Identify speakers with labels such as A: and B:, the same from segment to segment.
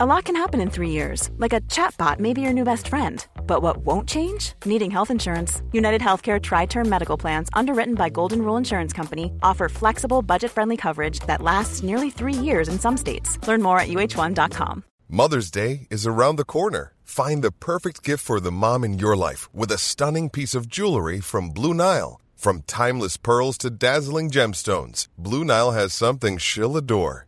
A: A lot can happen in three years, like a chatbot may be your new best friend. But what won't change? Needing health insurance. United Healthcare Tri Term Medical Plans, underwritten by Golden Rule Insurance Company, offer flexible, budget friendly coverage that lasts nearly three years in some states. Learn more at uh1.com.
B: Mother's Day is around the corner. Find the perfect gift for the mom in your life with a stunning piece of jewelry from Blue Nile. From timeless pearls to dazzling gemstones, Blue Nile has something she'll adore.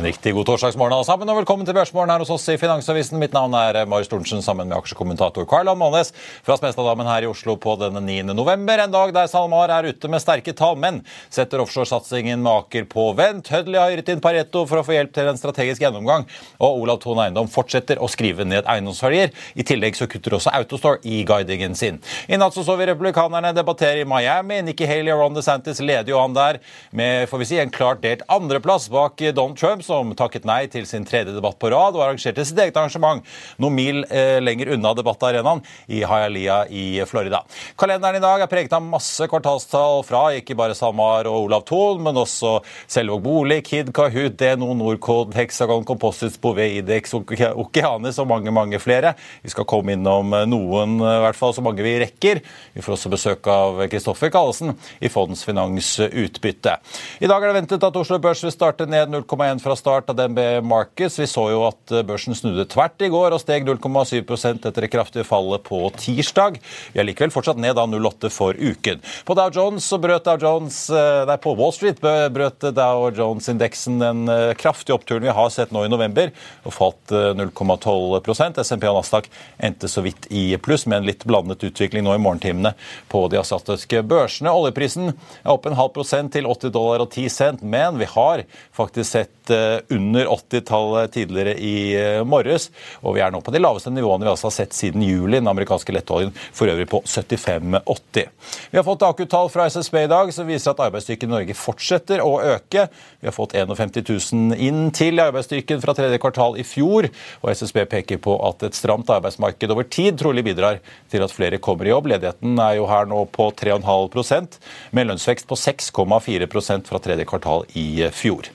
C: En riktig god torsdagsmorgen alle sammen, og velkommen til Børsmorgen her hos oss i Finansavisen. Mitt navn er Marius Thorensen sammen med aksjekommentator Carl Månes fra Smestadammen her i Oslo på denne 9. november. En dag der SalMar er ute med sterke tall, men setter offshoresatsingen maker på vent. Hudley har hyret inn Pareto for å få hjelp til en strategisk gjennomgang, og Olav Thon Eiendom fortsetter å skrive ned eiendomsverdier. I tillegg så kutter også Autostore i guidingen sin. I natt så, så vi republikanerne debattere i Miami. Nikki Haley og Ron DeSantis leder jo an der med får vi si, en klart delt andreplass bak Donald Trump som takket nei til sin tredje debatt på rad og arrangerte sitt eget arrangement noen mil eh, lenger unna debattarenaen i Hialeah i Florida. Kalenderen i dag er preget av masse kvartalstall fra ikke bare SalMar og Olav Thon, men også Selvåg Bolig, Kid Kahoot, DNO, Norcod, Hexagon Composites, Bouvet, Idex, Okeanis og mange, mange flere. Vi skal komme innom noen, i hvert fall så mange vi rekker. Vi får også besøk av Kristoffer Kallesen i Fondsfinans Utbytte. I dag er det ventet at Oslo Børs vil starte ned 0,1 fra start av DNB Markets. Vi så jo at børsen snudde tvert i går og steg 0,7 etter det kraftige fallet på tirsdag. Vi er likevel fortsatt ned av 0,8 for uken. På Dow Jones så brøt Dow Jones, eh, nei, på Wall Street brøt Dow Jones-indeksen den eh, kraftige oppturen vi har sett nå i november, og falt 0,12 SMP og Nasdaq endte så vidt i pluss, med en litt blandet utvikling nå i morgentimene på de asiatiske børsene. Oljeprisen er opp en halv prosent til 80 dollar og 10 cent, men vi har faktisk sett eh, under 80-tallet tidligere i eh, morges. Og vi er nå på de laveste nivåene vi altså har sett siden juli. Den amerikanske lettoljen for øvrig på 75,80. Vi har fått AKU-tall fra SSB i dag som viser at arbeidsstyrken i Norge fortsetter å øke. Vi har fått 51 000 inn til arbeidsstyrken fra tredje kvartal i fjor. Og SSB peker på at et stramt arbeidsmarked over tid trolig bidrar til at flere kommer i jobb. Ledigheten er jo her nå på 3,5% med lønnsvekst på 6,4% fra tredje kvartal i fjor.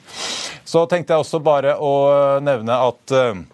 C: Så tenkte jeg også bare å nevne at eh,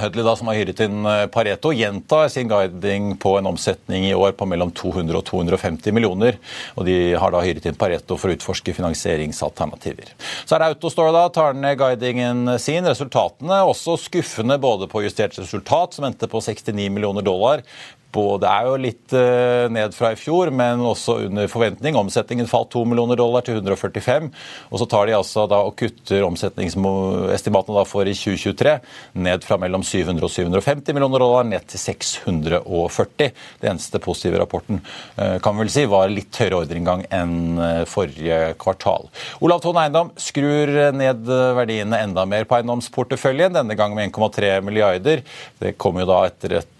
C: Hudley, som har hyret inn eh, Pareto, gjentar sin guiding på en omsetning i år på mellom 200 og 250 millioner. og De har da hyret inn Pareto for å utforske finansieringsalternativer. Så er det Autostore da, tar ned guidingen sin. Resultatene også skuffende både på justert resultat, som endte på 69 millioner dollar, det er jo litt eh, ned fra i fjor, men også under forventning. Omsetningen falt 2 millioner dollar til 145. Og så tar de altså da og kutter omsetningsestimatene for i 2023 ned fra mellom 700 og 750 millioner dollar ned til 640. Det eneste positive rapporten eh, kan vel si var litt høyere ordreinngang enn eh, forrige kvartal. Olav Thon Eiendom skrur ned verdiene enda mer på eiendomsporteføljen, denne gang med 1,3 milliarder. Det kommer jo da etter et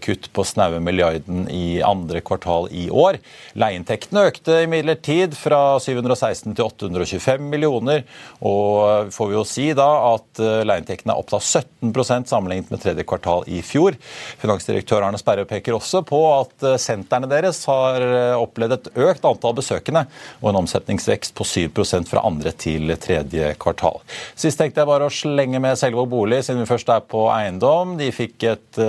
C: kutt på snaue milliarden i andre kvartal i år. Leieinntektene økte imidlertid fra 716 til 825 millioner. Og får vi jo si da at eh, leieinntektene er opp av 17% sammenlignet med tredje kvartal i fjor. Finansdirektør Arne Sperre peker også på at eh, sentrene deres har eh, opplevd et økt antall besøkende og en omsetningsvekst på 7% fra andre til tredje kvartal. Sist tenkte jeg bare å slenge med Selvåg bolig, siden vi først er på eiendom. De fikk et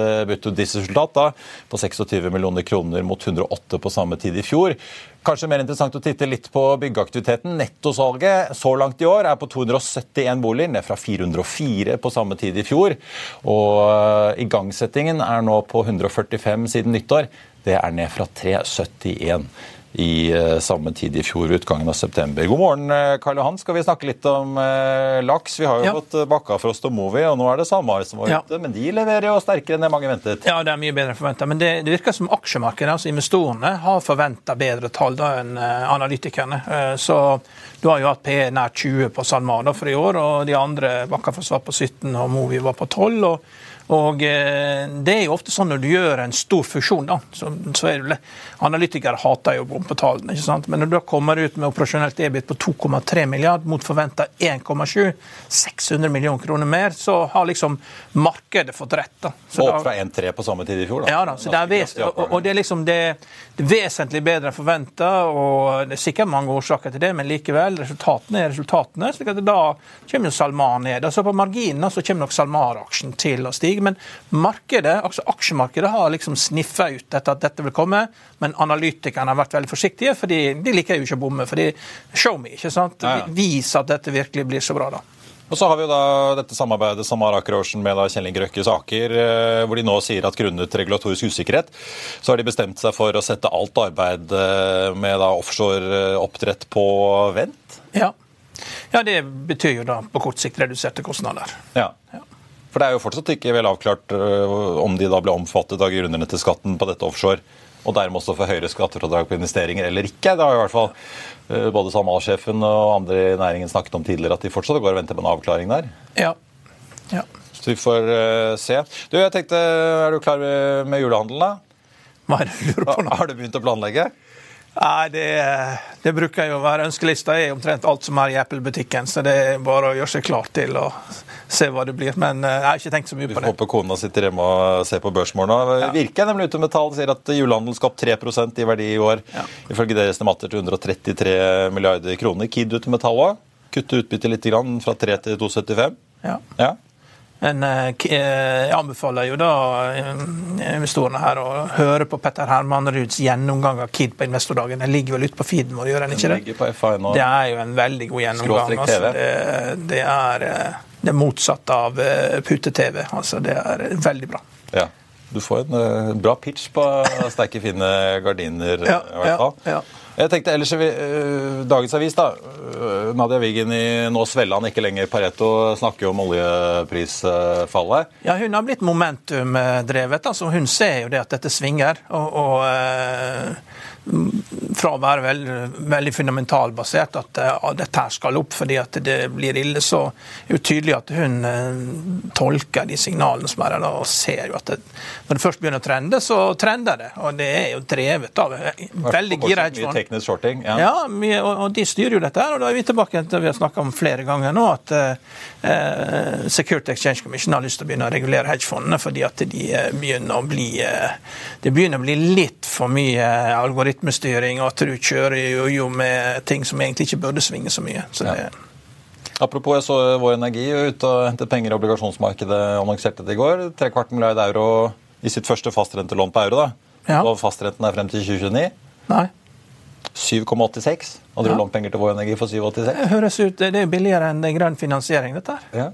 C: brutto på 26 millioner kroner mot 108 på samme tid i fjor. Kanskje mer interessant å titte litt på byggeaktiviteten. Nettosalget så langt i år er på 271 boliger, ned fra 404 på samme tid i fjor. Og eh, igangsettingen er nå på 145 siden nyttår. Det er ned fra 371 i eh, samme tid i fjor, utgangen av september. God morgen, eh, Karl Johan. Skal vi snakke litt om eh, laks? Vi har jo ja. fått Bakkafrost og Movi, og nå er det SalMar som var ja. ute. Men de leverer jo sterkere enn det mange ventet.
D: Ja, det er mye bedre enn forventa. Men det, det, virker som aksjemarkedet, altså investorene, har forventa bedre tall da enn analytikerne. Så du har jo hatt P nær 20 på SalMar for i år, og de andre Bakkafrost var på 17 og Movi var på 12. og Og eh, Det er jo ofte sånn når du gjør en stor fusjon, da, så, så er det Analytikere hater jo bom på tallene, ikke sant? men når du kommer ut med operasjonelt EBIT på 2,3 milliard mot forventa 1,7, 600 millioner kroner mer, så har liksom markedet fått rett. da. Så
C: Opp fra 1,3 på samme tid i fjor. da.
D: Ja da, så det er, og, og det er liksom det, det er vesentlig bedre enn forventa. Det er sikkert mange årsaker til det, men likevel, resultatene er resultatene. slik at Da kommer jo SalMar ned. Altså På marginene så kommer nok SalMar-aksjen til å stige. Men markedet, altså aksjemarkedet har liksom sniffa ut etter at dette vil komme. Men analytikerne har vært veldig forsiktige, for de liker jo ikke å bomme. For de show me, ikke sant?
C: Ja, ja.
D: Vis at dette virkelig blir så bra, da.
C: Og så har vi jo da dette samarbeidet SalMar Aker Ocean med da Kjelling Røkkes Aker, eh, hvor de nå sier at grunnet regulatorisk usikkerhet, så har de bestemt seg for å sette alt arbeid eh, med da offshore eh, på vent.
D: Ja. ja, det betyr jo da på kort sikt reduserte kostnader.
C: Ja. Ja. For det er jo fortsatt ikke vel avklart øh, om de da ble omfattet av grunnene til skatten på dette offshore, og dermed også får høyere skattefradrag på investeringer eller ikke. Det har i hvert fall øh, både SalMar-sjefen og andre i næringen snakket om tidligere, at de fortsatt går og venter på en avklaring der.
D: Ja. ja.
C: Så vi får øh, se. Du, jeg tenkte, Er du klar med, med julehandelen, da?
D: Hva er det du lurer på nå?
C: Har du begynt å planlegge?
D: Nei, det, det bruker jo å være ønskelista er omtrent alt som er i Apple-butikken, så det er bare å gjøre seg klar til å se hva det blir. Men eh, jeg har ikke tenkt så mye på det.
C: Vi får håpe kona sitter hjemme og ser på børsmål nå. Virke er nemlig ute med tall, sier at julehandelen skal opp 3 i verdi i år.
D: Ja.
C: Ifølge deres estimater til 133 milliarder kroner. Kid ute med tall òg. Kutte utbyttet litt grann, fra 3 til 2,75.
D: Ja.
C: Ja.
D: Men eh, eh, jeg anbefaler jo da investorene her å høre på Petter Hermanruds gjennomgang av Kid på investordagen. Den ligger vel ute på feeden vår, gjør den ikke det? Det er jo en veldig god gjennomgang. Altså, det, det er det motsatte av eh, pute-TV. Altså, det er veldig bra.
C: Ja. Du får en eh, bra pitch på sterke, fine gardiner,
D: Ja,
C: i hvert fall.
D: ja, ja.
C: Jeg tenkte ellers eh, Dagens Avis, da. Eh, Nadia Wiggen i Nå Svelland, ikke lenger Pareto, snakker jo om oljeprisfallet.
D: Ja, Hun har blitt momentumdrevet. altså Hun ser jo det at dette svinger. og, og eh, Fra å være veldig, veldig fundamentalbasert, at ja, dette her skal opp fordi at det blir ille, så er det jo tydelig at hun eh, tolker de signalene som er der, og ser jo at det, når det først begynner å trende, så trender det. Og det er jo drevet av eh, veldig gira
C: Mye teknisk shorting. Ja.
D: Ja, og de styrer jo dette her, og da er vi tilbake til det vi har snakka om flere ganger nå, at eh, Security Exchange Commission har lyst til å begynne å regulere hedgefondene fordi at de eh, begynner å bli eh, det begynner å bli litt for mye algoritmestyring, og at du kjører jo, jo med ting som egentlig ikke burde svinge så mye. Så det,
C: Apropos, jeg så Vår Energi ute og hentet penger i obligasjonsmarkedet. annonserte det i går. Trekvart milliard euro i sitt første fastrentelån på euro. da.
D: Ja.
C: Og fastrenten er frem til 2029.
D: nei.
C: 7,86. Hadde du lånt penger til Vår Energi for 7,86?
D: Det høres ut, det er billigere enn grønn finansiering, dette her.
C: Ja.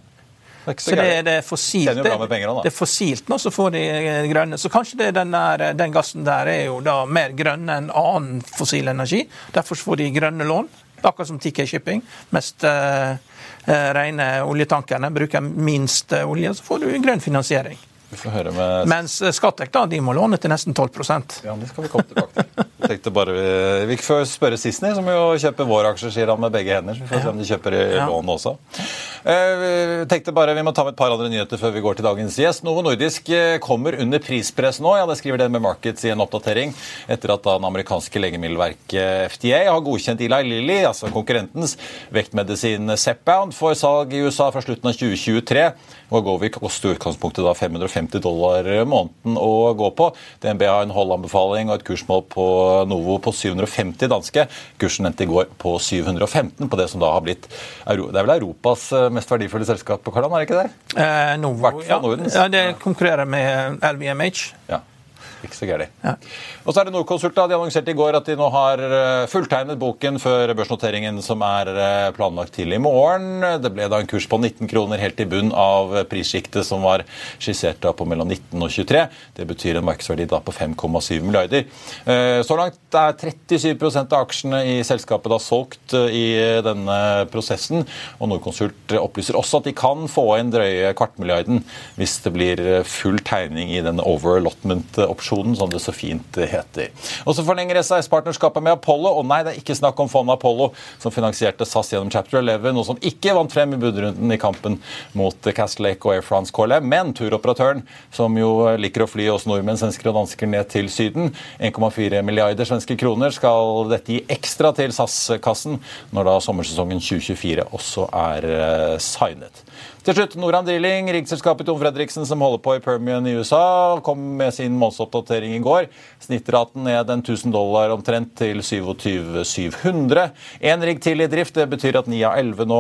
C: Det så,
D: Så det, det er fossilt.
C: Penger.
D: Det er fossilt nå, så får de eh, grønne. Så kanskje det, den, der, den gassen der er jo da mer grønn enn annen fossil energi. Derfor får de grønne lån. Akkurat som TK Shipping. Mest uh, eh, rene oljetankerne bruker minst eh, olje, så får du grønn finansiering.
C: Vi får høre med
D: Mens Skattek da, de må låne til nesten 12%
C: Ja, det skal vi komme tilbake til. Jeg tenkte bare Vi, vi får spørre Sisney, som jo kjøper våre aksjer, sier han med begge hender. Så vi får se om de kjøper i
D: Ja.
C: lån også. Eh, tenkte bare Vi må ta med et par andre nyheter før vi går til dagens gjest. Novo Nordisk eh, kommer under prispress nå. Ja, Det skriver med Markets i en oppdatering etter at da den amerikanske legemiddelverket FDA har godkjent Eli Lilly, altså konkurrentens vektmedisin Zepbound, for salg i USA fra slutten av 2023. Wegovy koster i utgangspunktet da 550 dollar måneden å gå på. DNB har en holdanbefaling og et kursmål på Novo på 750 danske. Kursen endte i går på 715 på det som da har blitt Euro- Det er vel Europas eh, mest verdifulle selskap, Karlan, er det ikke det?
D: Eh, Novo, ja. Ja, det konkurrerer med LVMH.
C: Ja. Ikke så gærent.
D: Ja.
C: Og så er det Norconsult. De annonserte i går at de nå har eh, fulltegnet boken før børsnoteringen som er eh, planlagt til i morgen. Det ble da en kurs på 19 kroner helt i bunn av prissjiktet som var skissert da på mellom 19 og 23. Det betyr en markedsverdi da på 5,7 milliarder. Eh, Så langt er 37% av aksjene i selskapet da solgt i denne prosessen. Og Norconsult opplyser også at de kan få inn drøye kvartmilliarden hvis det blir full tegning i denne over opsjonen, som det så fint heter. Og så forlenger SAS partnerskapet med Apollo. Og nei, det er ikke snakk om fondet Apollo, som finansierte SAS gjennom Chapter 11, noe som ikke vant frem i budrunden i kampen mot Castle Lake og Air France KLM, men turoperatøren, som jo liker å fly oss nordmenn, svensker og dansker ned til Syden. 1,4 milliarder svenske kroner skal dette gi ekstra til SAS-kassen når da sommersesongen 2024 også er eh, signet. Til slutt, Noram Drilling, riggselskapet Tom Fredriksen som holder på i Permian i USA, kom med sin månedsoppdatering i går. Snittraten ned en 1000 dollar omtrent til 27700. Én rigg til i drift. Det betyr at 9 av 11 nå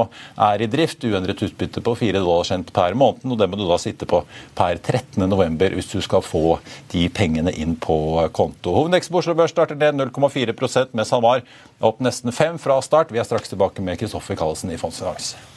C: er i drift. Uendret utbytte på 4 dollar sendt per måned. og Det må du da sitte på per 13.11 hvis du skal få de pengene inn på konto. Hovedindeksen på starter ned 0,4% med SalMar opp nesten 5 fra start. Vi er straks tilbake med Kristoffer Kallesen i Fondsfinans.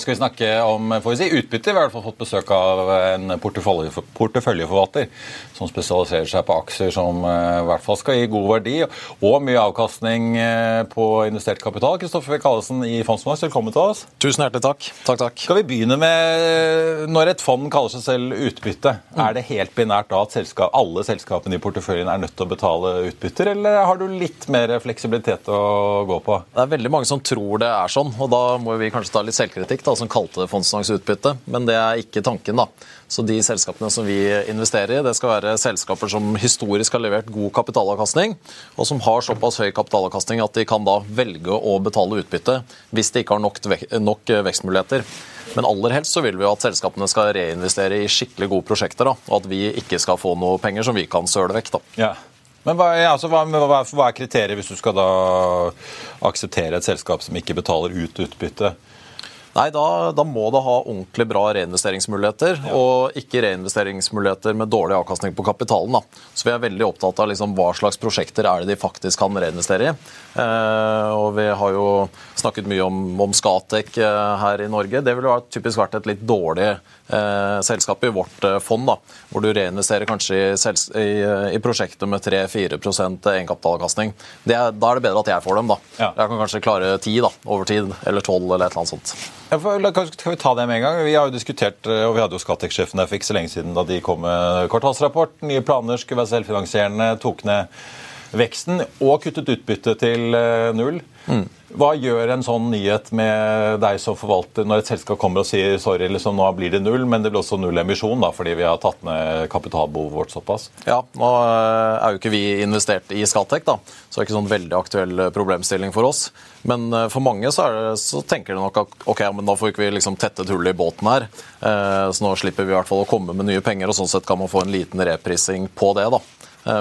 C: skal vi snakke om får vi si, utbytte. Vi har i hvert fall fått besøk av en portefølje, porteføljeforvalter som spesialiserer seg på aksjer som eh, i hvert fall skal gi god verdi og mye avkastning eh, på investert kapital. Kristoffer Kallesen i Fondsfinans, velkommen til oss.
E: Tusen hjertelig takk. Takk, takk.
C: Skal vi begynne med Når et fond kaller seg selv utbytte, mm. er det helt binært da at selskap, alle selskapene i porteføljen er nødt til å betale utbytter, eller har du litt mer fleksibilitet å gå på?
E: Det er veldig mange som tror det er sånn, og da må vi kanskje ta litt selvkritikk da, som kalte det fondsdagsutbytte, men det er ikke tanken. da. Så De selskapene som vi investerer i, det skal være selskaper som historisk har levert god kapitalavkastning, og som har såpass høy kapitalavkastning at de kan da velge å betale utbytte hvis de ikke har nok, nok vekstmuligheter. Men aller helst så vil vi at selskapene skal reinvestere i skikkelig gode prosjekter, da, og at vi ikke skal få noe penger som vi kan søle vekk. da.
C: Ja. Men hva, altså, hva, hva, hva, er kriteriet hvis du skal da akseptere et selskap som ikke betaler ut utbytte?
E: Nei, da, da, må det ha ordentlig bra reinvesteringsmuligheter, ja. og ikke reinvesteringsmuligheter med dårlig avkastning på kapitalen. Da. Så vi er veldig opptatt av liksom, hva slags prosjekter er det de faktisk kan reinvestere i. Eh, og vi har jo snakket mye om, om Skatek eh, her i Norge. Det ville typisk vært et litt dårlig eh, selskap i vårt eh, fond, da, hvor du reinvesterer kanskje i, i, i prosjekter med 3-4% egenkapitalavkastning. Da er det bedre at jeg får dem. da. Ja. Jeg kan kanskje klare 10 da, over tid, eller 12 eller et eller annet sånt.
C: Ja, skal vi ta det med en gang? Vi har jo diskutert, eh, og vi hadde jo Skattek-sjefen der for ikke så lenge siden da de kom med kvartalsrapport. Nye planer skulle være selvfinansierende, tok ned veksten og kuttet utbytte til null. Mm. Hva gjør en sånn nyhet med deg som forvalter når et selskap kommer og sier sorry, liksom, nå blir det null, men det blir også null emisjon da, fordi vi har tatt ned kapitalbehovet vårt såpass?
E: Ja, nå eh, er jo ikke vi investert i Skatec, da, så det er ikke sånn veldig aktuell problemstilling for oss. Men eh, for mange så, det, så tenker de nok at ok, men da får ikke vi liksom tettet hullet i båten her. Så nå slipper vi i hvert fall å komme med nye penger, og sånn sett kan man få en liten reprising på det. da.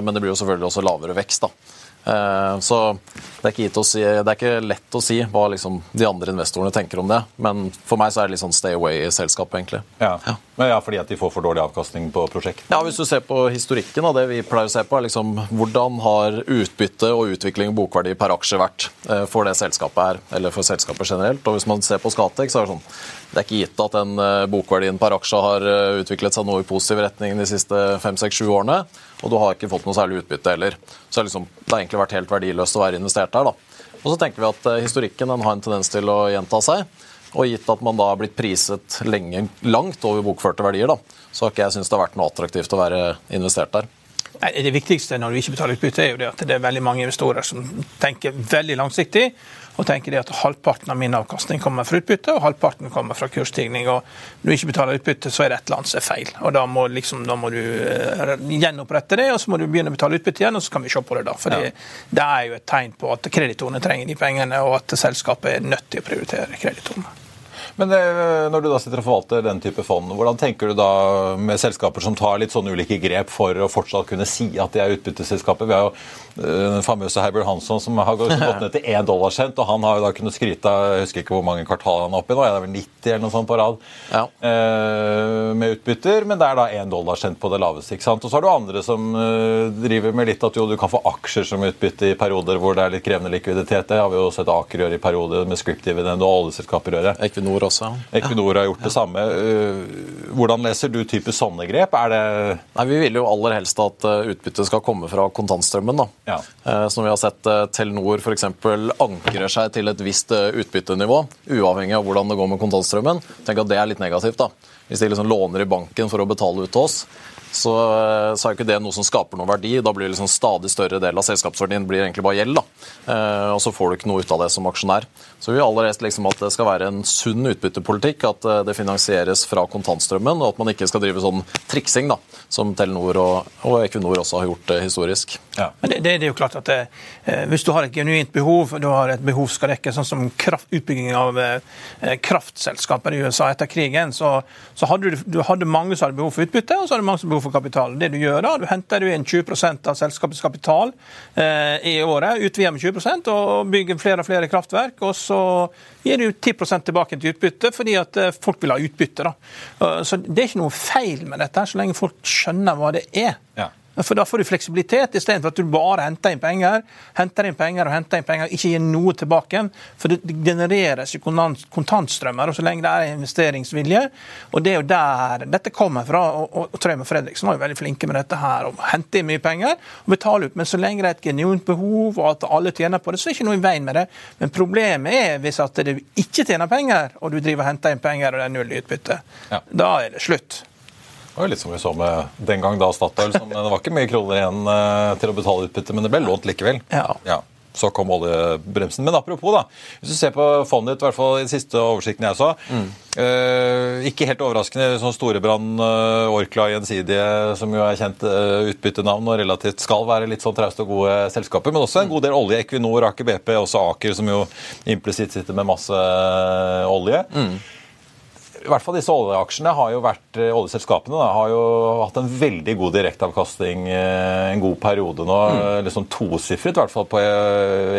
E: Men det blir jo selvfølgelig også lavere vekst. da. Eh, så det er, si, det er ikke, lett å si hva liksom de andre investorene tenker om det. Men for meg så er det litt sånn stay away-selskap, egentlig.
C: Ja. Ja. Ja. fordi at de får for dårlig avkastning på prosjektet?
E: Ja, hvis du ser på historikken og det vi pleier å se på, er liksom hvordan har utbytte og utvikling og bokverdi per aksje vært eh, for det selskapet her, eller for selskapet generelt. Og hvis man ser på Skatek, så er det sånn det er ikke gitt at den eh, bokverdien per aksje har utviklet seg noe i positiv retning de siste fem, seks, sju årene og du har ikke fått noe særlig utbytte heller. Så liksom, det har egentlig vært helt verdiløst å være investert der. da. Og så tenker vi at eh, historikken har en tendens til å gjenta seg. Og gitt at man da har blitt priset lenge, langt over bokførte verdier, da, så har ikke jeg syntes det har vært noe attraktivt å være investert der.
D: Det viktigste når du ikke betaler utbytte, er jo det at det er veldig mange investorer som tenker veldig langsiktig og tenker at halvparten av min avkastning kommer fra utbytte, og halvparten kommer fra kursstigning. og Når du ikke betaler utbytte, så er det et eller annet som er feil. og Da må, liksom, da må du uh, gjenopprette det, og så må du begynne å betale utbytte igjen, og så kan vi se på det da. For ja. det er jo et tegn på at kreditorene trenger de pengene, og at selskapet er nødt til å prioritere kreditorene.
C: Men eh, når du da sitter og forvalter den type fond, hvordan tenker du da med selskaper som tar litt sånne ulike grep for å fortsatt kunne si at de er utbytteselskaper? Vi har jo eh, den famøse Herbert Hansson som har gått ned til én dollar cent, og han har jo da kunnet skryte av jeg husker ikke hvor mange kvartaler han er oppe i nå, er det vel 90 eller noe sånt på rad ja. Eh, med utbytter, men det er da én dollar cent på det laveste. ikke sant? Og så har du andre som driver med litt at jo, du kan få aksjer som utbytte i perioder hvor det er litt krevende likviditet. Det har vi jo sett Aker gjøre i perioder med script-dividend og oljeselskaper gjøre.
E: Equinor også.
C: Equinor har gjort det samme. Eh, hvordan leser du type sånne grep? Er det
E: Nei, Vi vil jo aller helst at eh, utbyttet skal komme fra kontantstrømmen. da. Ja. Eh, som vi har sett Telenor f.eks. ankrer seg til et visst utbyttenivå, uavhengig av hvordan det går med kontantstrømmen. Tenk at Det er litt negativt. da. Hvis de liksom låner i banken for å betale ut til oss, så, så, er jo ikke det noe som skaper noen verdi. Da blir det liksom stadig større del av selskapsverdien blir egentlig bare gjeld. da. Eh, og så får du ikke noe ut av det som aksjonær. Så vi vil liksom at det skal være en sunn utbyttepolitikk, at eh, det finansieres fra kontantstrømmen, og at man ikke skal drive sånn triksing, da, som Telenor og, og Equinor også har gjort eh, historisk.
D: Ja. Men det, det, er jo klart at det, eh, Hvis du har et genuint behov, du har et behov skal dekke, sånn som kraft, utbygging av eh, kraftselskaper i USA etter krigen, så, så hadde du, du hadde mange som hadde behov for utbytte, og så hadde mange som hadde behov for kapital. Det Du gjør da, du henter inn 20% av selskapets kapital eh, i året, utvider med 20% og bygger flere og flere kraftverk. og så gir du 10% tilbake til utbytte fordi at eh, folk vil ha utbytte. Da. Eh, så Det er ikke noe feil med dette, så lenge folk skjønner hva det er. Ja. For Da får du fleksibilitet, istedenfor at du bare henter inn penger henter inn penger og henter inn penger, ikke gir noe tilbake. For det genereres jo kontantstrømmer, og så lenge det er investeringsvilje. Og Det er jo der dette kommer fra. og, og, Trøym og Fredriksen var jo veldig flinke med dette her, å hente inn mye penger og betale ut. Men så lenge det er et genuint behov, og at alle tjener på det, så er det ikke noe i veien med det. Men problemet er hvis at du ikke tjener penger, og du driver og henter inn penger, og det er null i utbytte. Ja. Da er det slutt.
C: Det var litt som vi så med den gang da Statoil. Det var ikke mye kroner igjen eh, til å betale utbytte, men det ble lånt likevel. Ja. ja. Så kom oljebremsen. Men apropos, da. Hvis du ser på fondet ditt, i hvert fall i den siste oversikten jeg så mm. eh, Ikke helt overraskende sånn Storebrand, uh, Orkla, Gjensidige, som jo er kjent uh, utbyttenavn og relativt skal være litt sånn trauste og gode selskaper. Men også en god del olje. Equinor, Aker BP, også Aker, som jo implisitt sitter med masse olje. Mm i hvert fall disse oljeaksjene har jo vært, eh, oljeselskapene da, har jo hatt en veldig god direkteavkastning eh, en god periode nå. Mm. Liksom tosifret, i hvert fall på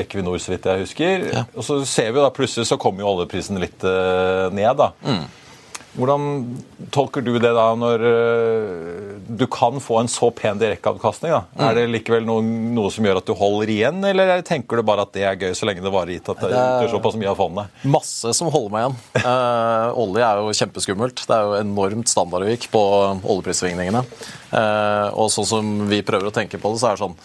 C: Equinor, så vidt jeg husker. Ja. Og så ser vi da plutselig så kommer jo oljeprisen litt ned. da. Mm. Hvordan tolker du det da når uh, du kan få en så pen direkteavkastning? Mm. Er det likevel noe, noe, som gjør at du holder igjen, eller tenker du bare at det er gøy så lenge det varer gitt at det, det er såpass mye av fondet?
E: Masse som holder meg igjen. Uh, olje er jo kjempeskummelt. Det er jo enormt standardvik på oljeprisvingningene. Uh, og sånn som vi prøver å tenke på det, så er det sånn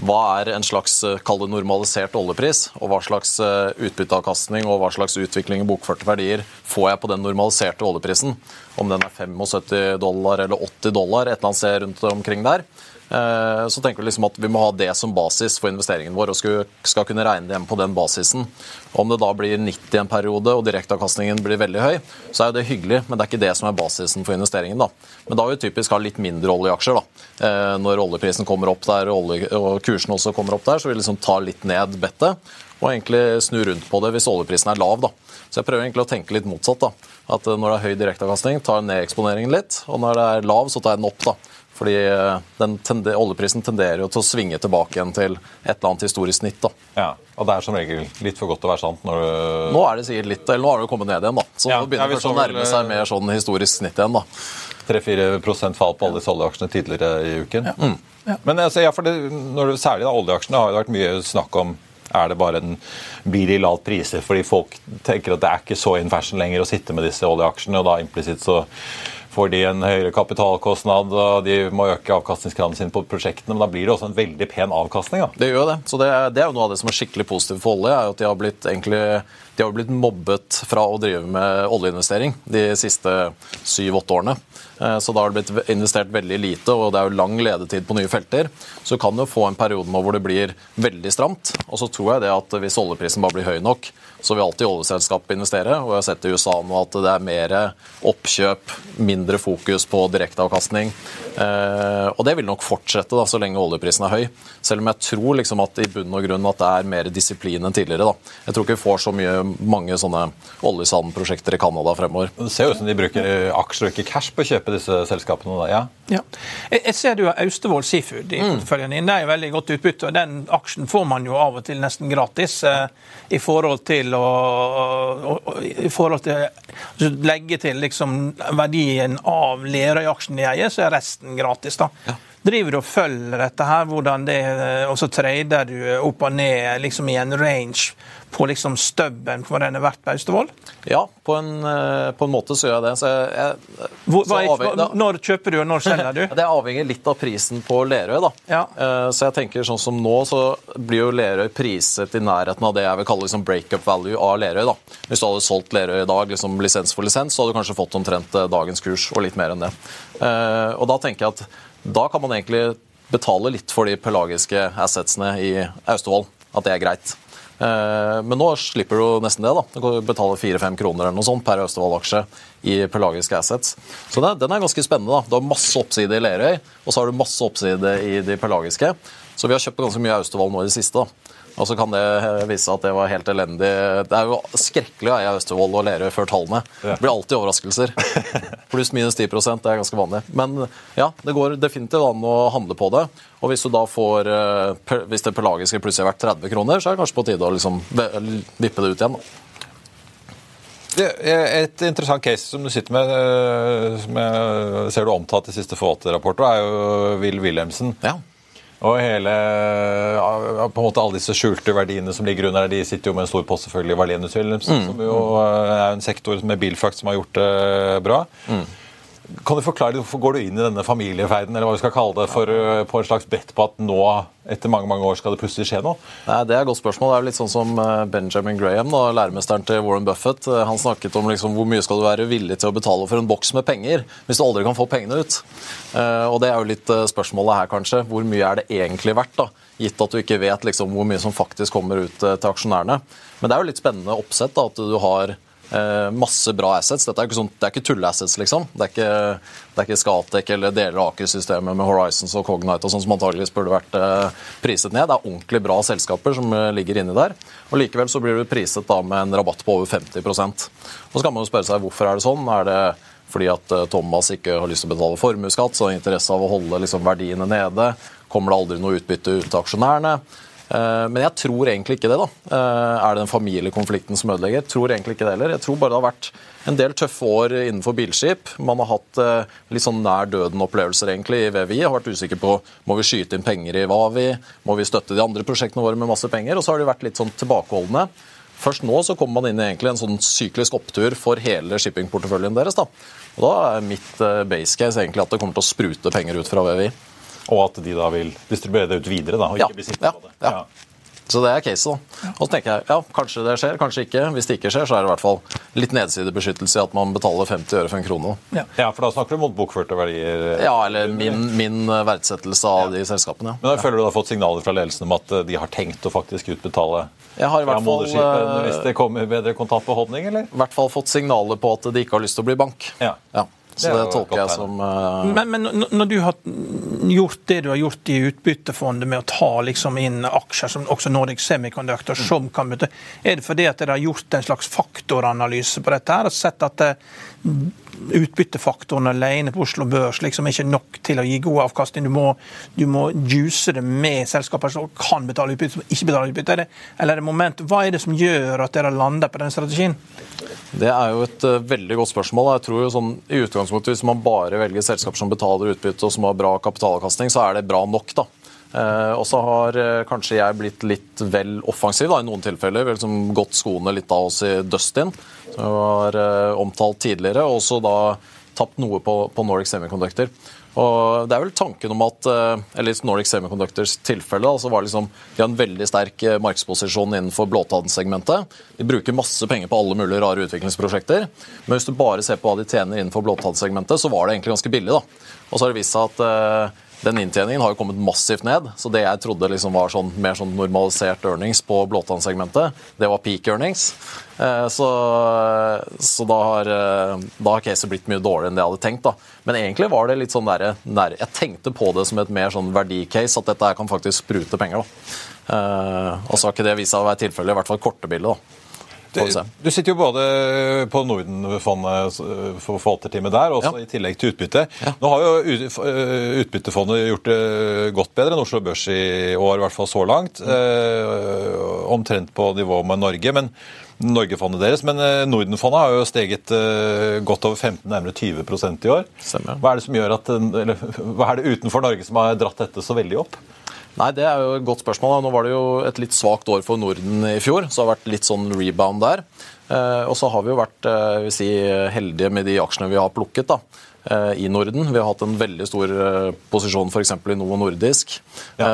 E: hva er en slags eh, kall normalisert oljepris, og hva slags eh, utbytteavkastning og hva slags utvikling i bokførte verdier får jeg på den normaliserte oljeprisen? Om den er 75 dollar eller 80 dollar, et eller annet sted rundt omkring der. Eh, så tenker vi liksom at vi må ha det som basis for investeringen vår, og skal kunne regne det hjem på den basisen. Om det da blir 90 en periode og direkteavkastningen blir veldig høy, så er jo det hyggelig, men det er ikke det som er basisen for investeringen. da. Men da vil vi typisk ha litt mindre oljeaksjer. da. Eh, når oljeprisen kommer opp der og, kursen også kommer opp der, så vil vi liksom ta litt ned bettet og egentlig snu rundt på det hvis oljeprisen er lav. da. Så jeg prøver egentlig å tenke litt motsatt. da. At eh, når det er høy direkteavkastning, tar jeg ned eksponeringen litt. Og når det er lav, så tar jeg den opp. da. Fordi eh, den tender, oljeprisen tenderer jo til å svinge tilbake igjen til et eller annet historisk snitt. da.
C: Ja, Og det er som regel litt for godt til å være sant når du
E: Nå er det sikkert litt, eller nå har det jo kommet ned igjen, da. Så
C: Ja,
E: nå begynner det å nærme
C: vel,
E: seg mer sånn historisk snitt igjen. da.
C: 3-4% fall på alle disse oljeaksjene tidligere i uken. Men altså, ja, for det, når du, særlig da, oljeaksjene har det vært mye snakk om er det bare en bil i lavt priser fordi folk tenker at det er ikke så in fashion lenger å sitte med disse oljeaksjene, og da implisitt så får de en høyere kapitalkostnad, og de må øke avkastningskranen sin på prosjektene, men da blir det også en veldig pen avkastning. da.
E: Det gjør jo det. Så det, er- det er jo noe av det som er skikkelig positivt for olje, er jo at de har blitt, egentlig, de har blitt mobbet fra å drive med oljeinvestering de siste syv-åtte årene. Eh, Så da har det blitt investert veldig lite, og det er jo lang ledetid på nye felter. Så du kan jo få en periode nå hvor det blir veldig stramt. Og så tror jeg det at hvis oljeprisen bare blir høy nok, så vil alltid oljeselskap investere. Og jeg har sett i USA nå at det er mer oppkjøp, mindre fokus på direkteavkastning. Eh, og det vil nok fortsette da, så lenge oljeprisen er høy. Selv om jeg tror liksom at i bunn og grunn at det er mer disiplin enn tidligere. Da. Jeg tror ikke vi får så mye, mange sånne oljesandprosjekter i Canada fremover.
C: Det ser jo ut som de bruker eh, aksjer og ikke cash på å kjøpe disse selskapene. Da. Ja.
D: Ja. Jeg, ser du har Austevoll Seafood i porteføljen din. Det er jo veldig godt utbytte. og Den aksjen får man jo av og til nesten gratis eh, i forhold til å i forhold til altså, legge til liksom verdien av Lerøy-aksjen de eier, så er resten gratis. da. Driver du og følger dette her, hvordan det, eh, og så trader du opp og ned liksom i en range på liksom stubben for den er verdt på Austevoll?
E: Ja, på en, eh, på en måte så gjør jeg det. Så jeg, jeg,
D: Hvor-
E: så
D: er- hva- Når kjøper du, og når selger du?
E: Det avhenger litt av prisen på Lerøy. da.
D: Ja.
E: Eh, Så jeg tenker sånn som nå, så blir jo Lerøy priset i nærheten av det jeg vil kalle liksom breakup value av Lerøy. da. Hvis du hadde solgt Lerøy i dag, liksom lisens for lisens, så hadde du kanskje fått omtrent dagens kurs, og litt mer enn det. Og da tenker jeg at da kan man egentlig betale litt for de pelagiske assetsene i Austevoll. At det er greit. Eh, Men nå slipper du nesten det. da. Du betale 4-5 kroner eller noe sånt per Austevoll-aksje i pelagiske assets. Så den er ganske spennende. da. Du har masse oppside i Lerøy, og så har du masse oppside i de pelagiske. Så vi har kjøpt ganske mye Austevoll nå i det siste. da. Og så kan det eh, vise seg at det var helt elendig. Det er jo skrekkelig å eie Austevoll og Lerøy før tallene. Det blir alltid overraskelser. Pluss minus 10 det er ganske vanlig. Men ja, det går definitivt an å handle på det. Og hvis du da får eh, Hvis det pelagiske plutselig er verdt 30 kroner, så er det kanskje på tide å liksom vippe det ut igjen. da.
C: Det er Et interessant case som du sitter med, eh, som jeg ser du omtalt i siste forvalterrapporter, er jo Will Wilhelmsen.
E: Ja.
C: Og hele, på en måte alle disse skjulte verdiene som ligger under, de sitter jo med en stor post selvfølgelig i Valenius Wilhelmsen, som jo eh, er en sektor med bilfrakt som har gjort det bra. Kan du forklare hvorfor går du inn i denne familieferden eller hva vi skal kalle det, for, eh, på en slags brett på at nå, etter mange mange år, skal det plutselig skje noe?
E: Nei, Det er et godt spørsmål. Det er jo litt sånn som eh, Benjamin Graham, da, læremesteren til Warren Buffett. Eh, Han snakket om liksom, hvor mye skal du være villig til å betale for en boks med penger hvis du aldri kan få pengene ut. Og Det er jo litt spørsmålet her, kanskje. Hvor mye er det egentlig verdt? da? Gitt at du ikke vet liksom, hvor mye som faktisk kommer ut til aksjonærene. Men det er jo litt spennende oppsett da, at du har masse bra assets. Dette er ikke, sånn, ikke tulleassets, liksom. Det er ikke, det ikke Scatec eller deler av Aker-systemet med Horizons og Cognite og sånn som antageligvis burde vært eh, priset ned. Det er ordentlig bra selskaper som eh, ligger inni der. Og Likevel så blir du priset da med en rabatt på over 50 Og Så kan man jo spørre seg hvorfor er det sånn. Er det fordi at eh, Thomas ikke har lyst til å betale formuesskatt, så har interesse av å holde liksom, verdiene nede? Kommer det aldri noe utbytte ut til aksjonærene? Eh, Men jeg tror egentlig ikke det. da. Eh, Er det den familiekonflikten som ødelegger? Jeg tror egentlig ikke det heller. Jeg tror bare det har vært en del tøffe år innenfor bilskip. Man har hatt eh, litt sånn nær døden-opplevelser egentlig i VVI. Har vært usikker på må vi skyte inn penger i Vavi, må vi støtte de andre prosjektene våre med masse penger. Og så har de vært litt sånn tilbakeholdne. Først nå så kommer man inn i egentlig en sånn syklisk opptur for hele shippingporteføljen deres. da. Og Da er mitt base case egentlig at det kommer til å sprute penger ut fra VVI.
C: Og at de da vil distribuere det ut videre, da, og
E: Ja,
C: ikke bli sittende
E: ja,
C: på det.
E: ja. Så det er case, da. Og så tenker jeg ja, kanskje det skjer, kanskje ikke. Hvis det ikke skjer, så er det i hvert fall litt nedsidebeskyttelse i at man betaler 50 øre for en krone.
D: Ja.
C: Ja, for da snakker du mot bokførte verdier.
E: Ja, eller min, min verdsettelse av de selskapene. Ja.
C: Men da føler du du har fått signaler fra ledelsen om at eh, de har tenkt å faktisk utbetale
E: Jeg har i hvert fall, eh,
C: hvis det kommer bedre kontantbeholdning, eller?
E: I hvert fall fått signaler på at de ikke har lyst til å bli bank.
C: Ja. Ja.
E: Så
C: Det
E: det, tolker jeg som uh...
D: Men, men når du har gjort det du har gjort i utbyttefondet med å ta liksom inn aksjer som også Nordic Semiconductor, som kan bytte, er det fordi at dere har gjort en slags faktoranalyse på dette her, og sett at utbyttefaktoren alene på Oslo Børs liksom ikke nok til å gi god avkastning? Du må, du må juice det med selskaper som kan betale utbytte, som ikke betaler utbytte? Er det, eller er det moment, hva er det som gjør at dere lander på den strategien?
E: Det er jo et uh, veldig godt spørsmål. Jeg tror jo sånn, i utgangspunktet Hvis man bare velger selskaper som betaler utbytte og som har bra kapitalavkastning, så er det bra nok. da. Eh, og så har eh, kanskje jeg blitt litt vel offensiv da, i noen tilfeller. Vel, liksom gått skoene litt av oss i Dustin, som var har eh, omtalt tidligere. Og også da tapt noe på, på Nordic Semiconductor. Og det er vel tanken om at eller Nordic Semiconductors tilfelle da, så var liksom, de har en veldig sterk markedsposisjon innenfor blåtannsegmentet. De bruker masse penger på alle mulige rare utviklingsprosjekter. Men hvis du bare ser på hva de tjener innenfor blåtannsegmentet, så var det egentlig ganske billig. da. Og så har det vist seg at den inntjeningen har jo kommet massivt ned. Så det jeg trodde liksom var sånn, mer sånn normalisert earnings på blåtannsegmentet, det var peak earnings. Eh, Så, så da, har, eh, har caset blitt mye dårligere enn det jeg hadde tenkt. da. Men egentlig var det litt sånn der, der, jeg tenkte på det som et mer sånn verdicase, at dette kan faktisk sprute penger. da. Eh, Og så har ikke det vist seg å være tilfellet, i hvert fall korte bildet. da.
C: Du sitter jo både på Nordenfondet eh, for forvalterteamet der, og
E: Ja.
C: i tillegg til utbytte. Nå har jo eh, Utbyttefondet gjort det godt bedre enn Oslo Børs i år, i hvert fall så langt. Mm. omtrent på nivå med Norge, men Norgefondet deres. Men eh, Nordenfondet har jo steget eh, godt over 15, nærmere 20% i år.
E: Stemmer.
C: Hva er det som gjør at, eller, hva er det utenfor Norge som har dratt dette så veldig opp?
E: Nei, Det er jo et godt spørsmål. Nå var det jo et litt svakt år for Norden i fjor, så det har vært litt sånn rebound der. Eh, og så har vi jo vært eh, si, heldige med de aksjene vi har plukket da, i Norden. Vi har hatt en veldig stor eh, posisjon f.eks. i Novo Nordisk. Ja.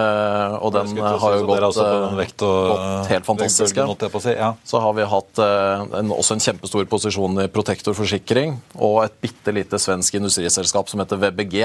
E: og den har jo gått, eh, gått helt fantastisk.
C: si, ja.
E: Så har vi hatt eh, en, også en kjempestor posisjon i Protektor forsikring og et bitte lite svensk industriselskap som heter VBG,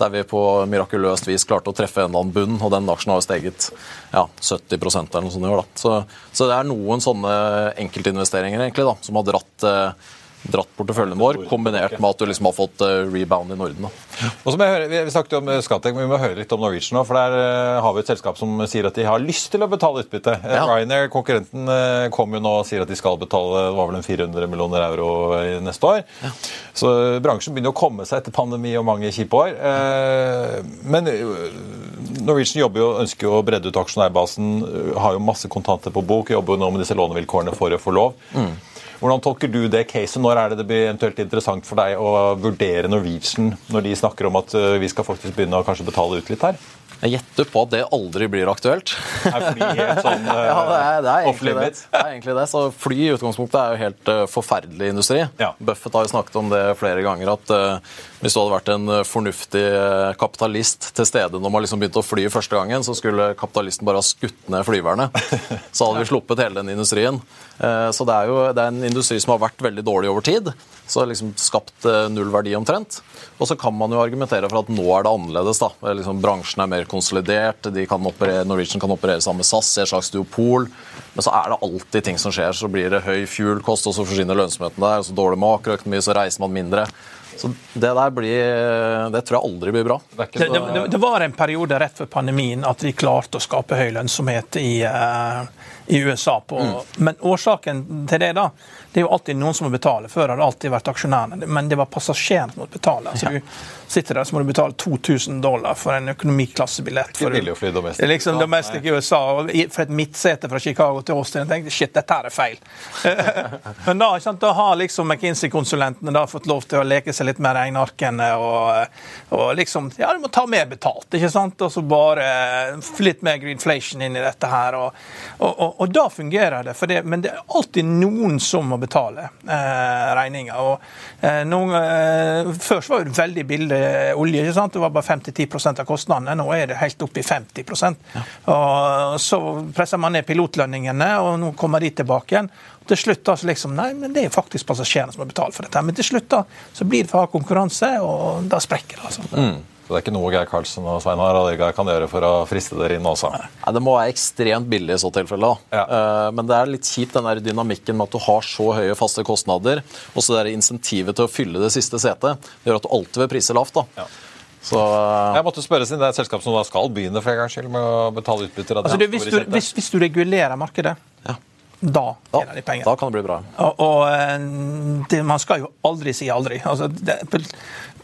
E: der vi på mirakuløst vis klarte å treffe en eller annen bunn, og den aksjen har jo steget ja, 70 eller noe sånt i år. Så, så det er noen sånne enkeltinvesteringer egentlig da, som har dratt, eh, dratt porteføljen vår, kombinert med at du liksom har fått eh, rebound i Norden.
C: Og så må jeg høre, vi, snakket jo om Skatek, men vi må høre litt om Norwegian nå. For der eh, har vi et selskap som sier at de har lyst til å betale utbytte. Eh,
E: Ja.
C: Ryanair, konkurrenten, eh, kom jo nå og sier at de skal betale det var vel en 400 millioner euro i neste år. Så eh, bransjen begynner å komme seg etter pandemi og mange kjipe år. Eh, Men eh, Norwegian jobber jo, ønsker jo å bredde ut aksjonærbasen, eh, har jo masse kontanter på bok, jobber jo nå med disse lånevilkårene for å få lov. Hvordan tolker du det caset? Når er det det blir eventuelt interessant for deg å vurdere Norwegian når de snakker om at vi skal faktisk begynne å kanskje betale ut litt her?
E: Jeg gjetter på at det aldri blir aktuelt.
C: Er fly helt sånn ø,
E: Ja, det er, det er
C: off
E: egentlig det.
C: limit?
E: det er egentlig det. Så fly i utgangspunktet er jo helt uh, forferdelig industri.
C: Ja.
E: Buffett har jo snakket om det flere ganger, at eh, hvis du hadde vært en eh, fornuftig eh, kapitalist til stede når man liksom begynte å fly første gangen, så skulle kapitalisten bare ha skutt ned flyverne. Så hadde vi sluppet hele den industrien. Eh, så det er jo det er en industri som har vært veldig dårlig over tid. Så liksom skapt null verdi omtrent. Og så kan man jo argumentere for at nå er det annerledes. da. Liksom, bransjen er mer konsolidert, de kan operere, Norwegian kan operere sammen med SAS i et slags duopol. Men så er det alltid ting som skjer. Så blir det høy fuel-kost, og så forsvinner lønnsomheten der. og Så dårlig makroøkonomi, så reiser man mindre. Så det der blir Det tror jeg aldri blir bra.
C: Det er ikke så,
D: det, det, det var en periode rett før pandemien at vi klarte å skape høy lønnsomhet i, uh, i USA. På, Men årsaken til det da, det er jo alltid noen som må betale. Før har det alltid vært aksjonærene, men det var passasjerene som måtte betale. Så du sitter der så må du betale 2000 dollar for en økonomiklassebillett.
C: ikke
D: for-
C: billig å fly domestic.
D: Liksom
C: Ja,
D: domestic i USA. og For et midtsete fra Chicago til Austin. Jeg tenkte shit, dette her er feil. Men da, sant, da har liksom McKinsey-konsulentene fått lov til å leke seg litt med regnearkene og, og liksom Ja, du må ta mer betalt, ikke sant? Og så bare litt mer greenflation inn i dette her. Og, og, og da fungerer det, det, Men det er alltid noen som må betale eh, regninga. Og eh, noen, eh, før var det veldig billig olje. ikke sant? Det var bare 5-10% av kostnadene. Nå er det helt opp i 50 ja. Og Så presser man ned pilotlønningene, og nå kommer de tilbake igjen. Til slutt da, så liksom, nei, men det er faktisk passasjerene som har betalt for dette. Men til slutt da, så blir det for hard konkurranse, og da sprekker det. altså.
C: Mm. Så det er ikke noe Geir Karlsen og Sveinar kan gjøre for å friste dere inn også?
E: Nei, Det må være ekstremt billig i så tilfelle. Ja. Uh, men det er litt kjipt den der dynamikken med at du har så høye faste kostnader, og så det insentivet til å fylle det siste setet, det gjør at du alltid vil prise lavt. da. Ja.
C: Så, uh... Jeg måtte spørre siden det er et selskap som da skal begynne for en gangs skyld med å betale utbytter.
D: Altså, hvis, du, hvis, hvis, du regulerer markedet. Da tjener de penger.
E: Da kan det bli bra.
D: Og, og eh, det, Man skal jo aldri si aldri. Altså, det,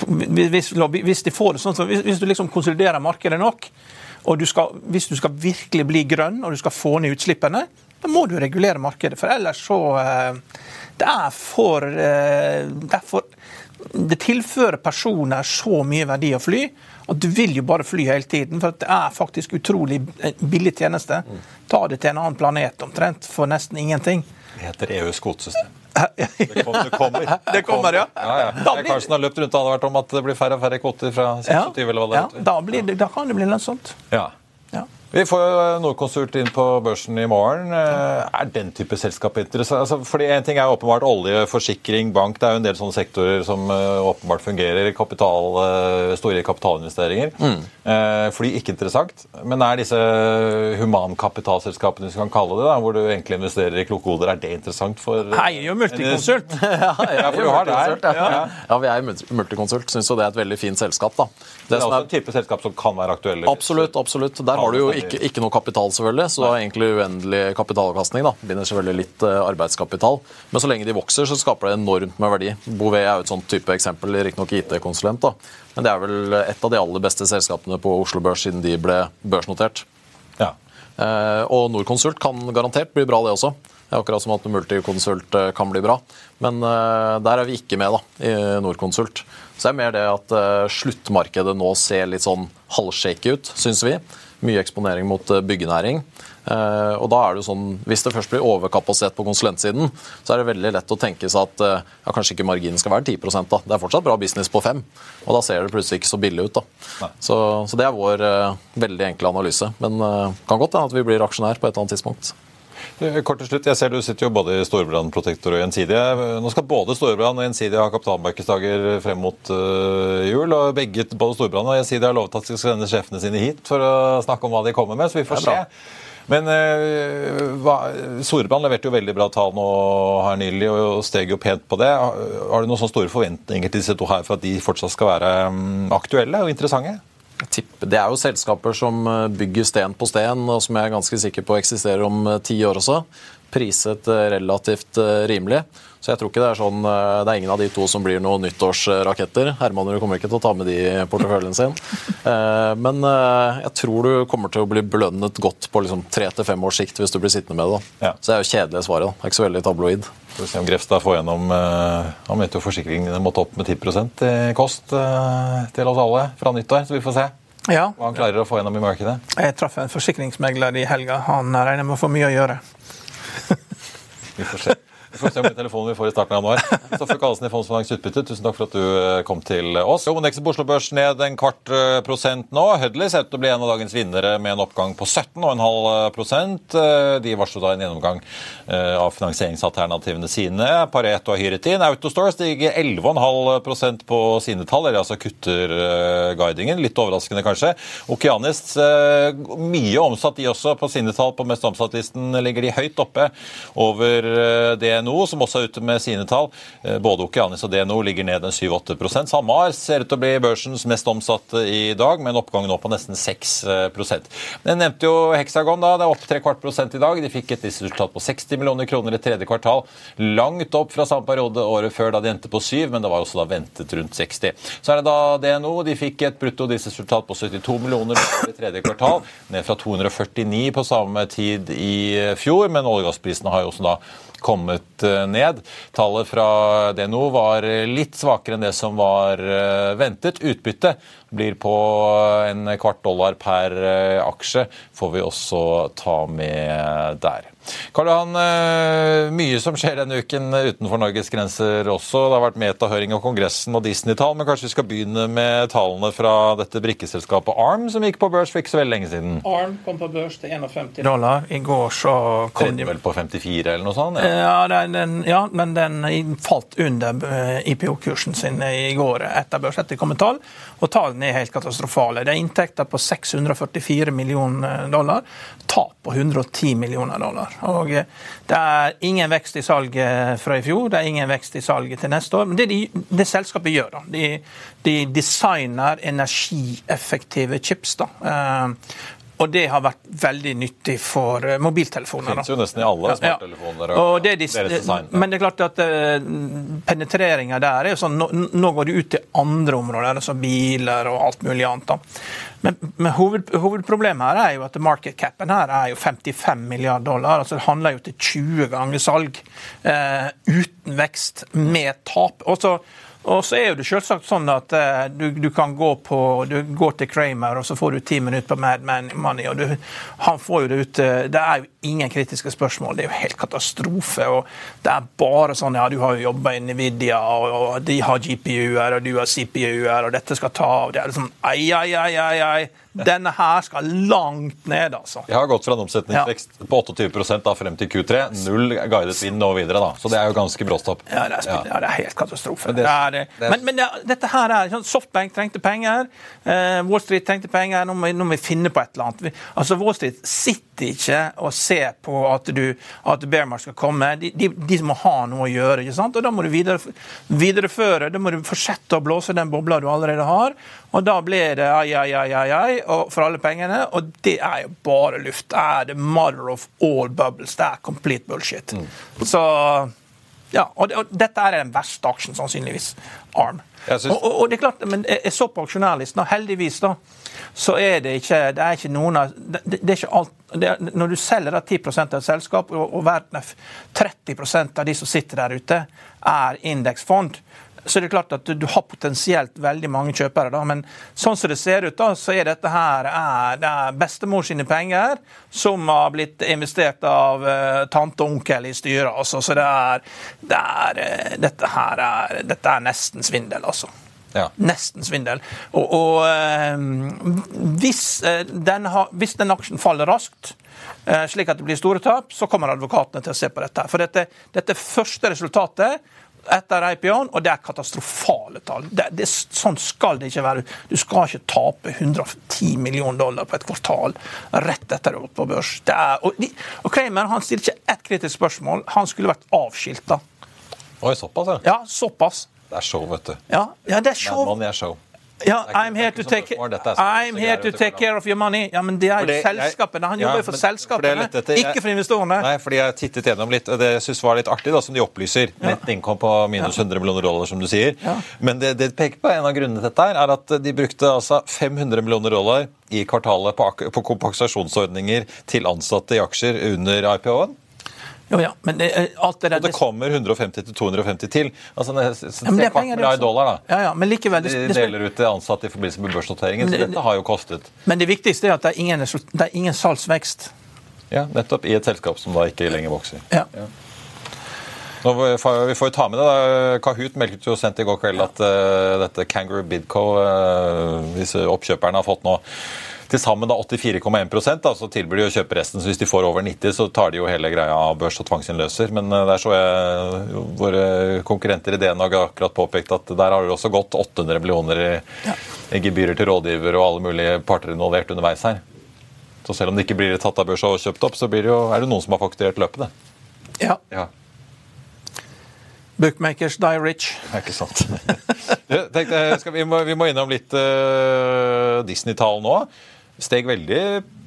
D: hvis, hvis, de får det sånn, hvis, hvis du liksom konsoliderer markedet nok, og du skal, hvis du skal virkelig bli grønn og du skal få ned utslippene, da må du regulere markedet. For ellers så eh, Det er for, det er for det tilfører personer så mye verdi å fly at du vil jo bare fly hele tiden. For det er faktisk utrolig billig tjeneste. Ta det til en annen planet omtrent for nesten ingenting.
C: Det heter EUs kvotesystem. Det kommer. Det kommer,
D: det kommer ja.
C: ja, ja. Blir... Karlsen har løpt rundt og advart om at det blir færre og færre kvoter fra 26 eller hva det
D: heter. Ja, da, det, da kan det bli lønnsomt.
C: Ja. Vi får jo Nordkonsult inn på børsen i morgen. Eh, er den type selskap interessant? Altså, fordi En ting er åpenbart olje, forsikring, bank. Det er jo en del sånne sektorer som eh, åpenbart fungerer. Kapital, eh, store kapitalinvesteringer. Mm. Fly ikke interessant. Men er disse humankapitalselskapene, hvis vi kan kalle det, da, hvor du egentlig investerer i kloke hoder, er det interessant for
D: er jo multikonsult.
E: ja, ja, for du har det her. Ja. ja, vi er multikonsult. Syns jo det er et veldig fint selskap. da.
C: Det, er også en type selskap som kan være aktuelle?
E: Absolutt. absolutt. Der har du jo ikke, ikke noe kapital, selvfølgelig, så du har egentlig uendelig kapitalavkastning. da. Binder selvfølgelig litt uh, arbeidskapital. Men så lenge de vokser, så skaper det enormt med verdi. Bouvet er jo et sånt type eksempel, riktignok IT-konsulent, da. men det er vel et av de aller beste selskapene på Oslo Børs siden de ble børsnotert. Ja. Uh, og Norconsult kan garantert bli bra, det også. Akkurat som at Multiconsult eh, kan bli bra. Men der er vi ikke med da, i Norconsult. Så det er mer det at uh, sluttmarkedet nå ser litt sånn halvshake ut, syns vi. Mye eksponering mot uh, byggenæring. og da er det jo sånn, Hvis det først blir overkapasitet på konsulentsiden, så er det veldig lett å tenke seg at ja, kanskje ikke marginen skal være 10 da. Det er fortsatt bra business på 5 og da ser det plutselig ikke så billig ut. da. Så, så, det er vår veldig enkle analyse. Men kan godt hende at vi blir aksjonær på et eller annet tidspunkt.
C: Eh, kort til slutt, jeg ser Du sitter jo både i Storbrann Protektor og Gjensidige. Nå skal både Storbrann og Gjensidige ha kapitalmarkedsdager frem mot uh, jul. og begge, Både Storbrann og Gjensidige har lovet at de skal sende sjefene sine hit for å snakke om hva de kommer med, så vi får se. Men uh, Storebrand leverte jo veldig bra tall nå her nylig og steg jo pent på det. Har du noen sånne store forventninger til disse to her for at de fortsatt skal være um, aktuelle og interessante?
E: Det er jo selskaper som eh, bygger sten på sten, og som jeg er ganske sikker på eksisterer om eh, ti år også. Priset eh, relativt rimelig. Så jeg tror ikke det er sånn Det er ingen av de to som blir noen nyttårsraketter. Herman kommer ikke til å ta med de i porteføljen sin. Men jeg tror du kommer til å bli belønnet godt på liksom tre til fem års sikt hvis du blir sittende med det. Ja. Så det er jo kjedelige svaret. Det er ikke så veldig tabloid.
C: Skal vi se om Grefstad får gjennom Han mente jo forsikringene måtte opp med 10 i kost til oss alle fra nyttår, så vi får se. Ja. Hva han klarer å få gjennom i markedet?
D: Jeg traff en forsikringsmegler i helga. Han regner med å få mye å gjøre.
C: Vi får se. Vi får se hvor mye telefoner vi får i starten av januar. Stoffe Karlsen i Fondsfinans Utbytte, tusen takk for at du eh, kom til oss. Hovedindeksen på Oslo Børs ned en kvart eh, prosent nå. Hudley ser ut til å bli en av dagens vinnere med en oppgang på 17,5 prosent. Eh, de varslet da en gjennomgang av finansieringsalternativene sine. Pareto og Hyretin. Autostore stiger 11,5% på sine tall, eller altså kutter guidingen. Litt overraskende, kanskje. Okeanis mye omsatt, de også, på sine tall. På mest omsatt-listen ligger de høyt oppe over det DNO, som også er ute med sine tall. Eh, både Okeanis og DNO ligger ned en 7-8 SalMar ser ut til å bli børsens mest omsatte i dag, med en oppgang nå på nesten 6% Jeg nevnte jo Hexagon. da, Det er opp tre kvart prosent i dag. De fikk et resultat på 60 millioner kroner i tredje kvartal. Langt opp fra samme periode året før, da de endte på 7, men det var også da ventet rundt 60. Så er det da DNO. De fikk et brutto resultat på 72 millioner i tredje kvartal, ned fra 249 på samme tid i fjor. Men oljegassprisene har jo også da kommet eh, ned. Tallet fra DNO var litt svakere enn det som var eh, ventet. Utbytte blir på en kvart dollar per eh, aksje, får vi også ta med der. Karl Johan, eh, mye som skjer denne uken utenfor Norges grenser også. Det har vært metahøring av Kongressen og Disney-tall, men kanskje vi skal begynne med tallene fra dette brikkeselskapet ARM, som gikk på børs for ikke så veldig lenge siden.
D: ARM kom på børs til 51 dollar. I går så kom
C: de vel på 54 eller noe sånt?
D: Ja, ja, den, ja men den falt under eh, IPO-kursen sin i går etter børs, etter kom tall. Og tallene er helt katastrofale. Det er inntekter på 644 millioner dollar, tap på 110 millioner dollar. Og eh, Det er ingen vekst i salget fra i fjor, det er ingen vekst i salget til neste år. Men det de, det selskapet gjør, da, de, de designer energieffektive chips. da, eh, og det har vært veldig nyttig for eh, mobiltelefoner.
C: Det finnes jo nesten i alle smarttelefoner.
D: Ja. Og det de. Men det er klart at uh, penetreringa der er jo sånn Nå, går det ut til andre områder, altså biler og alt mulig annet. da. Men, men hoved, hovedproblemet her er jo at market capen her er jo 55 milliarder dollar. altså Det handler jo til 20 ganger salg eh, uten vekst, med tap. Og så og så er jo det selvsagt sånn at uh, du, du, kan gå på Du går til Kramer, og så får du ti minutter på Mad Man Money, og du, han får jo det ut uh, Det er jo ingen kritiske spørsmål. Det er jo helt katastrofe. og Det er bare sånn Ja, du har jo jobba i Nvidia, og, og, de har GPU-er, og du har CPU-er, og dette skal ta av. Det er liksom ai, ai, ai, ai, ai. Denne her skal langt ned, altså.
C: Vi har gått fra en omsetningsvekst ja. på 28 da frem til Q3. Null guidet vind og videre, da. Så det er jo ganske bråstopp.
D: Ja, det er, ja. ja, det er helt katastrofe. Men, det, det er, det men, men dette her er sånn Softbank trengte penger. Uh, Wall Street trengte penger. Nå må, nå må, vi finne på et eller annet. Altså, Wall Street sitter ikke og ser på at, du, at Bearmark skal komme. De, de, de, må ha noe å gjøre. ikke sant? Og Da må du videre, videreføre. Da må du fortsette å blåse den bobla du allerede har. Og da blir det ai, ai, ai, ai, ai for alle pengene, og det er jo bare luft. Det er the mother of all bubbles. Det er complete bullshit. Mm. Så ja, og, og, dette er den verste aksjen, sannsynligvis. ARM. Synes... Og, og, det er klart, men Jeg så på aksjonærlisten, og heldigvis da, så er det ikke det er ikke noen av det, det er ikke alt, er, Når du selger da 10% av et selskap, og, og 30% av de som sitter der ute, er indeksfond, så er det klart at du har potensielt veldig mange kjøpere. Da. Men sånn som det ser ut, da, så er dette her er, det er bestemor sine penger som har blitt investert av uh, tante og onkel i styret. Altså. Så det er, det er uh, dette her er, dette er nesten svindel, altså. Ja. Nesten svindel. Og, og uh, hvis, den ha, hvis den aksjen faller raskt, slik at det blir store tap, så kommer advokatene til å se på dette. For dette, dette første resultatet etter IPO-en, og det er katastrofale tall. Det, det, sånn skal det ikke være. Du skal ikke tape 110 millioner dollar på et kvartal rett etter du har gått på børs. Er, og, de, og, Kramer han stiller ikke ett kritisk spørsmål. Han skulle vært avskilta.
C: Oi, såpass, ja.
D: Ja, såpass.
C: Det er show, vet du.
D: Ja, ja det er show.
C: Man, man er show.
D: Ja, I'm here to take, I'm here to take care of your money. Ja, men det er jo selskapene. Han jobber jo for selskapene, ikke for investorene.
C: Nei, fordi jeg tittet gjennom litt, og det jeg var litt artig, da, som de opplyser. Nett innkom på minus 100 millioner dollar, som du sier. Men det, det peker på en av grunnene til dette er at de brukte altså 500 millioner dollar i kvartalet på, på kompensasjonsordninger til ansatte i aksjer under IPO-en.
D: Jo, ja, men det, alt det,
C: der, og det kommer 150-250 til. Altså, ja, det er kvart det dollar, da.
D: Ja, ja, men likevel,
C: det, de deler ut til ansatte i forbindelse med børsnoteringen. Så dette har jo kostet.
D: Men det viktigste er at det er ingen, det er ingen salgsvekst.
C: Ja, nettopp. I et selskap som da ikke lenger vokser.
D: Ja. ja.
C: Nå, vi får jo ta med det. da. Kahoot meldte jo sent i går kveld at uh, dette Kangaroo Bidco, uh, disse oppkjøperne, har fått nå til sammen 84,1 så tilbyr de å kjøpe resten. så Hvis de får over 90, så tar de jo hele greia av børs og tvangsinnløser. Men eh, der så jeg våre konkurrenter i DNAG akkurat påpekt at der har det også gått 800 millioner i, ja. i gebyrer til rådgiver og alle mulige parter involvert underveis her. Så selv om det ikke blir tatt av børs og kjøpt opp, så det jo, er det noen som har fakturert løpet,
D: Ja. ja. Bookmakers die rich.
C: Det er ikke sant. tenkte, vi, må, vi, må, innom litt uh, Disney-tall nå steg veldig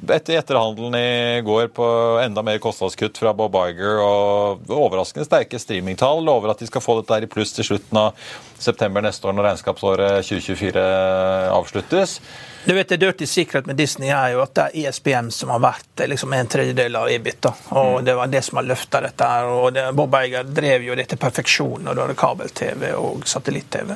C: etter etterhandelen i går på enda mer kostnadskutt fra Bob Iger og overraskende sterke streamingtall. Lover at de skal få dette her i pluss til slutten av september neste år når regnskapsåret 2024 avsluttes.
D: Du vet, Det dirty secret med Disney er jo at det er ESPN som har vært liksom en tredjedel av EBIT. da, og mm. Det var det som har løfta dette. her, og det, Bob Eiger drev jo det til perfeksjon når du hadde kabel-TV og satellitt-TV.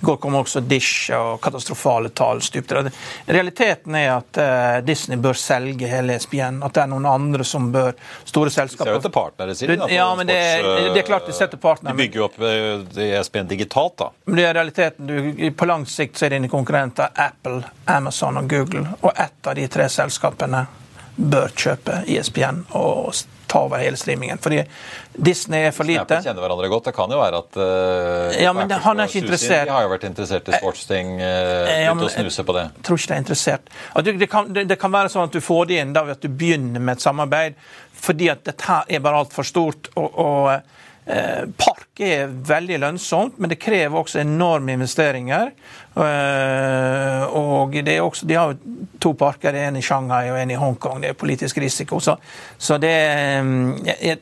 D: I går kom også Dish og katastrofale tall stupte. Realiteten er at uh, Disney bør selge hele ESPN. At det er noen andre som bør Store selskaper
C: Ser jo til partnere sine. Da,
D: ja, men det, det, er klart de setter partnere.
C: De bygger jo opp ESPN digitalt, da.
D: Men det er realiteten. Du, på lang sikt så er dine konkurrenter Apple, Amazon og Google. Og ett av de tre selskapene bør kjøpe ISBN e og ta over hele streamingen. Fordi Disney er for lite.
C: Apple kjenner hverandre godt. Det kan jo være at uh,
D: ja, men det, han er ikke interessert.
C: De har jo vært interessert i sportsting. Uh, ja, men, å snuse på det.
D: Jeg tror ikke de er interessert. Det, det, kan, det, det, kan, være sånn at du får det inn da ved at du begynner med et samarbeid, fordi at dette er bare altfor stort. og, og Eh, park er veldig lønnsomt, men det krever også enorme investeringer. Eh, og også, De har jo to parker, en i Shanghai og en i Hongkong. Det er politisk risiko. Så, så det er,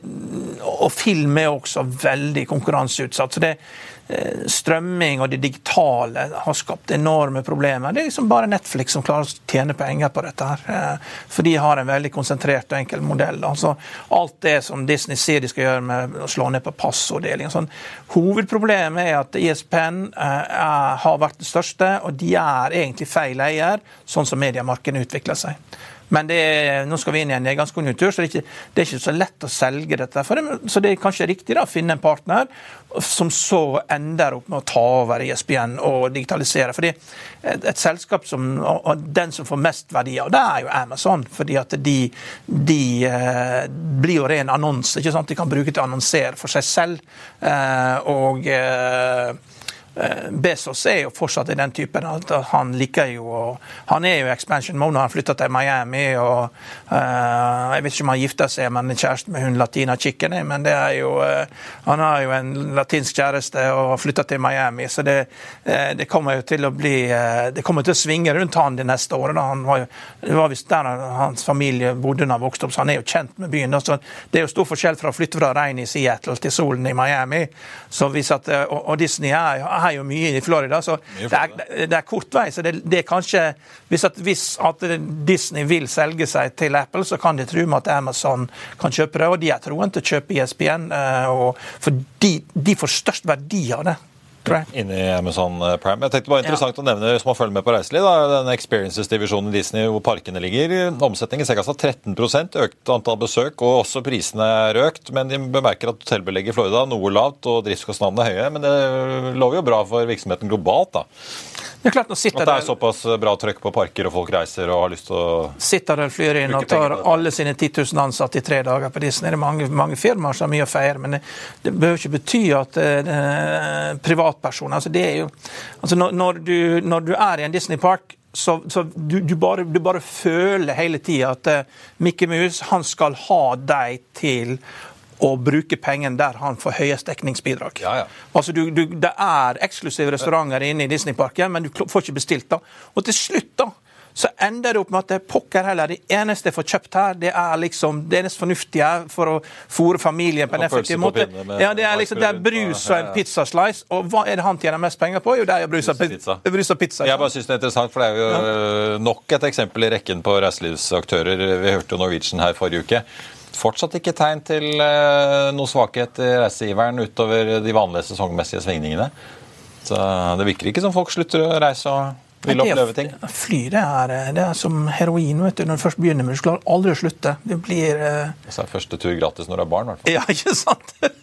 D: Og film er også veldig konkurranseutsatt. så det Eh, strømming og det digitale har skapt enorme problemer. Det er liksom bare Netflix som klarer å tjene penger på dette. her, eh, For de har en veldig konsentrert og enkel modell. Altså, alt det som Disney sier de skal gjøre med å slå ned på passorddeling. Sånn. Hovedproblemet er at ISPN eh, har vært det største, og de er egentlig feil eier, sånn som mediemarkedet utvikler seg. Men er, nå skal vi inn i en nedgangskonjunktur, så det er, ikke, det er ikke så lett å selge dette. Det, så det er kanskje riktig da, å finne en partner som så ender opp med å ta over ISBN og digitalisere. Fordi et, et selskap som og Den som får mest verdi av det, er jo Amazon. fordi at de, de eh, blir jo ren annonse. ikke sant? De kan bruke til å annonsere for seg selv. Eh, og Eh, Bezos er jo fortsatt i den typen at han liker jo Han er jo expansion mode han flytta til Miami. og uh, Jeg vet ikke om han gifter seg med en kjæreste med hun latina chicken, men det er jo uh, han har jo en latinsk kjæreste og har flytta til Miami, så det, uh, det, kommer jo til å bli Det kommer til å svinge rundt han de neste årene. Han var jo, det var visst der hans familie bodde da han vokste opp, så han er jo kjent med byen. Så det er jo stor forskjell fra å flytte fra regnet i Seattle til solen i Miami. Så hvis at, og, og Disney er, er jo mye i Florida, så det er, det er kort vei. så det, det er kanskje, Hvis, at, hvis at Disney vil selge seg til Apple, så kan de tro med at Amazon kan kjøpe det. Og de er troen til å kjøpe ISBN, e og, for de, de får størst verdi av det
C: tror jeg. Inni Amazon eh, Prime. Jeg tenkte var interessant ja. å nevne som å følge med på reiseliv, da, den Experiences-divisjonen i Disney hvor parkene ligger. Omsetningen ser altså 13% økt antall besøk, og også prisene er økt. Men de bemerker at hotellbelegget i Florida er noe lavt og driftskostnadene er høye. Men det lover jo bra for virksomheten globalt, da.
D: Det er klart, nå sitter
C: At det er såpass bra trøkk på parker, og folk reiser og har lyst til å
D: Sitter der flyr inn og tar alle sine 10 000 ansatte i tre dager på Disney. Det er mange, mange firmaer som har mye å feire, men det, det behøver ikke bety at eh, det, privatpersoner altså det er jo, altså når, når, du, når du er i en Disney-park så, så du, du, bare, du, bare, føler hele tida at uh, Mickey Mouse han skal ha deg til å bruke pengene der han får høyest dekningsbidrag. Ja, ja. Altså, du, du, det er eksklusive restauranter inne i Disneyparken, men du får ikke bestilt. da. Og til slutt da, så ender det opp med at det pokker heller, det eneste jeg får kjøpt her, det er liksom det eneste fornuftige for å fòre familien på en effektiv måte. Ja, Det er liksom, det er brus og en pizzaslice. Og hva er det han tjener mest penger på? Jo, det er brus og pizza. Brus og pizza
C: jeg bare synes det er interessant, for det er jo nok et eksempel i rekken på reiselivsaktører. Vi hørte jo Norwegian her forrige uke. Fortsatt ikke tegn til uh, noe svakhet i reiseiveren utover de vanlige sesongmessige svingningene. Så det virker ikke som folk slutter å reise og vil oppleve ting.
D: Fly det er, det er som heroin. vet du. Når du først begynner med du klarer aldri å slutte. Det blir uh...
C: Så er første tur gratis når du har barn, i hvert fall.
D: Ja, ikke sant?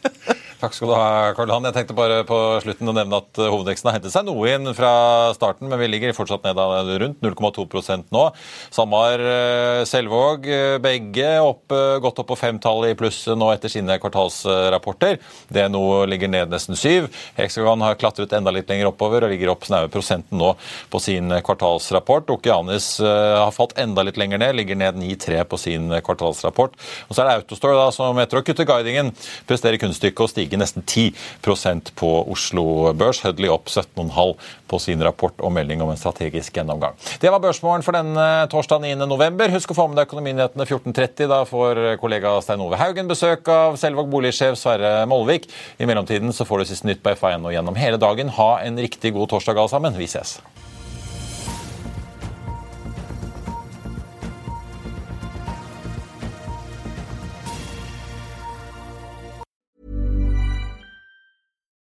C: Takk skal du ha, Karl Han. Jeg tenkte bare på slutten å nevne at eh, hovedveksten har hentet seg noe inn fra starten, men vi ligger fortsatt ned rundt 0,2 nå. SalMar, eh, Selvåg, eh, begge opp, godt opp på femtallet i pluss nå etter sine kvartalsrapporter. DNO ligger ned nesten syv. Hexagon har klatret enda litt lenger oppover og ligger opp snaue prosenten nå på sin kvartalsrapport. Okeanis har falt enda litt lenger ned, ligger ned 9,3 på sin kvartalsrapport. Og så er det Autostore, da, som etter å kutte guidingen presterer kunststykket og stiger stiger nesten 10% på Oslo Børs. Hudley opp 17,5 på sin rapport og melding om en strategisk gjennomgang. Det var børsmålen for denne torsdag 9.11. Husk å få med deg Økonominyhetene 14.30. Da får kollega Stein Ove Haugen besøk av Selvåg boligsjef Sverre Molvik. I mellomtiden så får du siste nytt på FA1 og gjennom hele dagen. Ha en riktig god torsdag alle sammen. Vi ses.